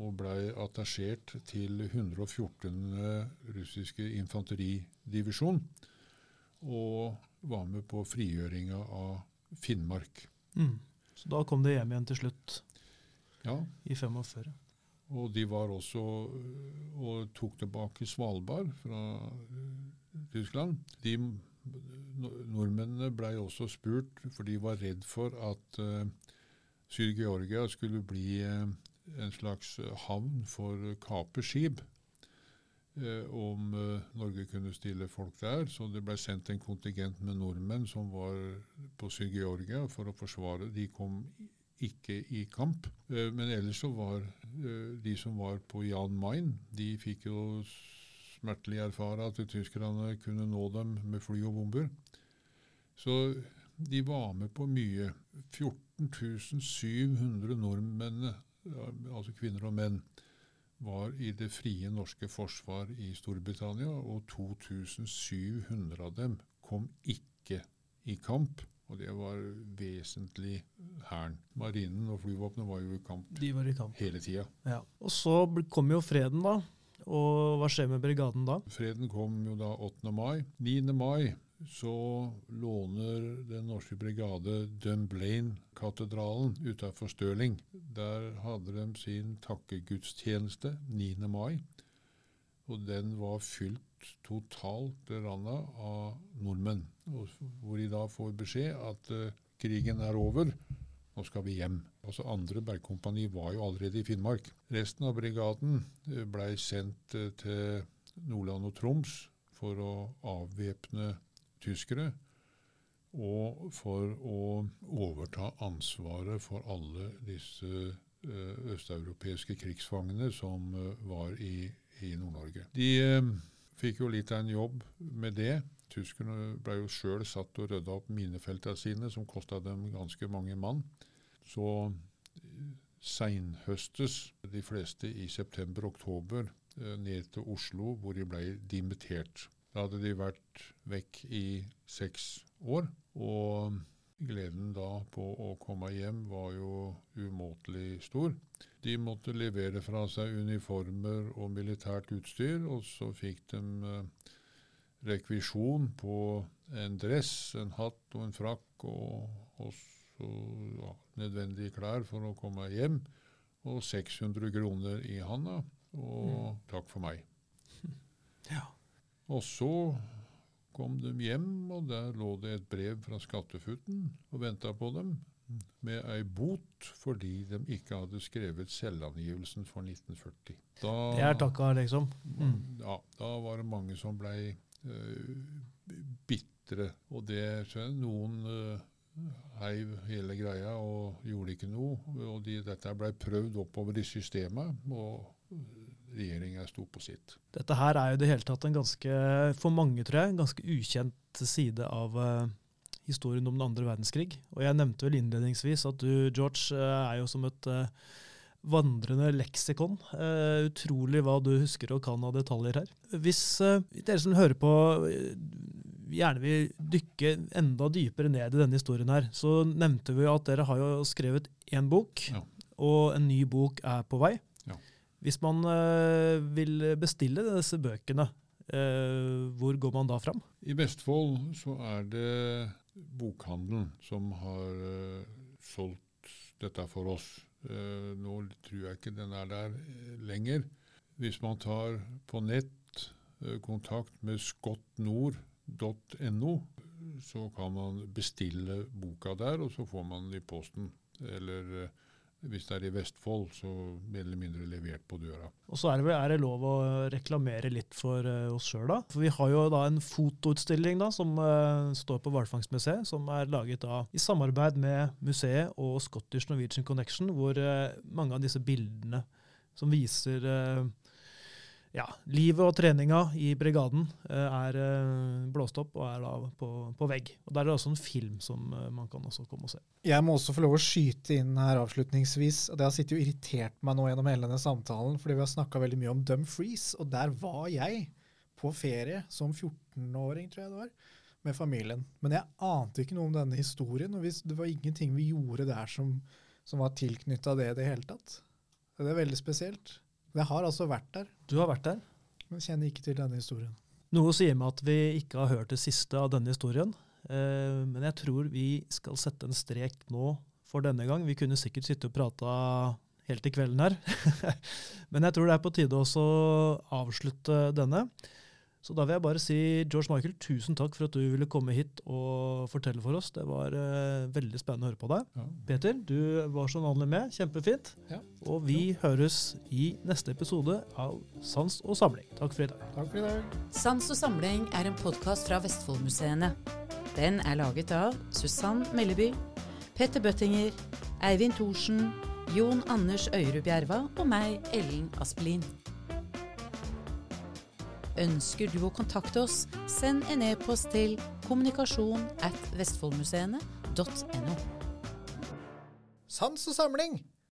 og blei attasjert til 114. russiske infanteridivisjon og var med på frigjøringa av Finnmark. Mm. Så da kom de hjem igjen til slutt, ja. i 45. Og de var også og tok tilbake Svalbard fra Tyskland. De nordmennene blei også spurt, for de var redd for at uh, Syd-Georgia skulle bli uh, en slags havn for kaperskip. Uh, om Norge kunne stille folk der. Så det ble sendt en kontingent med nordmenn som var på Syr-Georgia for å forsvare. De kom ikke i kamp. men ellers så var de som var på Jan Mayen, de fikk jo smertelig erfare at tyskerne kunne nå dem med fly og bomber. Så de var med på mye. 14 700 nordmenn, altså kvinner og menn, var i det frie norske forsvar i Storbritannia, og 2700 av dem kom ikke i kamp. Og det var vesentlig Hæren. Marinen og flyvåpenet var jo i kamp, De var i kamp. hele tida. Ja. Og så kom jo freden, da. Og hva skjer med brigaden da? Freden kom jo da 8. mai. 9. mai så låner den norske brigade Dunblane-katedralen utafor Stirling. Der hadde de sin takkegudstjeneste 9. mai, og den var fylt totalt randa av nordmenn. Hvor de da får beskjed at uh, krigen er over, nå skal vi hjem. Altså Andre bergkompani var jo allerede i Finnmark. Resten av brigaden uh, blei sendt uh, til Nordland og Troms for å avvæpne tyskere, og for å overta ansvaret for alle disse uh, østeuropeiske krigsfangene som var i, i Nord-Norge. De fikk jo litt av en jobb med det. Tyskerne ble jo sjøl satt og rydda opp minefeltene sine, som kosta dem ganske mange mann. Så seinhøstes de fleste i september-oktober ned til Oslo, hvor de ble dimittert. Da hadde de vært vekk i seks år. Og gleden da på å komme hjem var jo umåtelig stor. De måtte levere fra seg uniformer og militært utstyr, og så fikk de eh, rekvisjon på en dress, en hatt og en frakk og også ja, nødvendige klær for å komme hjem. Og 600 kroner i handa. Og mm. takk for meg. *laughs* Ja. Og så kom de hjem, og der lå det et brev fra Skattefutten og venta på dem med ei bot fordi de ikke hadde skrevet selvangivelsen for 1940. Da, det er takka, liksom? Mm. Ja, da var det mange som blei uh, bitre. Og det skjønner noen uh, heiv hele greia og gjorde ikke noe. Og de, dette blei prøvd oppover i systemet. og regjeringa sto på sitt. Dette her er jo det hele tatt en ganske, for mange tror jeg, en ganske ukjent side av uh, historien om den andre verdenskrig. Og jeg nevnte vel innledningsvis at du, George, er jo som et uh, vandrende leksikon. utrolig hva du husker og kan av detaljer her. Hvis dere som hører på gjerne vil dykke enda dypere ned i denne historien her, så nevnte vi at dere har jo skrevet én bok, ja. og en ny bok er på vei. Hvis man uh, vil bestille disse bøkene, uh, hvor går man da fram? I Vestfold så er det bokhandelen som har uh, solgt dette for oss. Eh, nå tror jeg ikke den er der eh, lenger. Hvis man tar på nett eh, kontakt med skottnord.no, så kan man bestille boka der, og så får man den i posten. Eller hvis det er i Vestfold, så mer eller mindre levert på døra. Og så er det, er det lov å reklamere litt for uh, oss sjøl, da. For vi har jo da en fotoutstilling da, som uh, står på Hvalfangstmuseet, som er laget da i samarbeid med museet og Scottish Norwegian Connection, hvor uh, mange av disse bildene som viser ja, livet og treninga i brigaden eh, er eh, blåst opp og er da på, på vegg. Og Der er det også en film som eh, man kan også komme og se. Jeg må også få lov å skyte inn her avslutningsvis. og Det har sittet og irritert meg nå gjennom hele denne samtalen, fordi vi har snakka veldig mye om Dumfries, og der var jeg på ferie som 14-åring, tror jeg det var, med familien. Men jeg ante ikke noe om denne historien, og det var ingenting vi gjorde der som, som var tilknytta det i det hele tatt. Det er veldig spesielt. Jeg har altså vært der, Du har vært der. men kjenner ikke til denne historien. Noe sier meg at vi ikke har hørt det siste av denne historien. Eh, men jeg tror vi skal sette en strek nå for denne gang. Vi kunne sikkert sitte og prata helt til kvelden her. *laughs* men jeg tror det er på tide også å avslutte denne. Så da vil jeg bare si George Michael, tusen takk for at du ville komme hit og fortelle for oss. Det var uh, veldig spennende å høre på deg. Ja. Peter, du var som vanlig med. Kjempefint. Ja. Og vi høres i neste episode av Sans og samling. Takk for i dag. Takk for i dag. Sans og samling er en podkast fra Vestfoldmuseene. Den er laget av Susann Melleby, Petter Bøttinger, Eivind Thorsen, Jon Anders Øyrud Bjerva og meg, Ellen Aspelin. Ønsker du å kontakte oss, send en e-post til kommunikasjon at vestfoldmuseene.no. Sans og samling!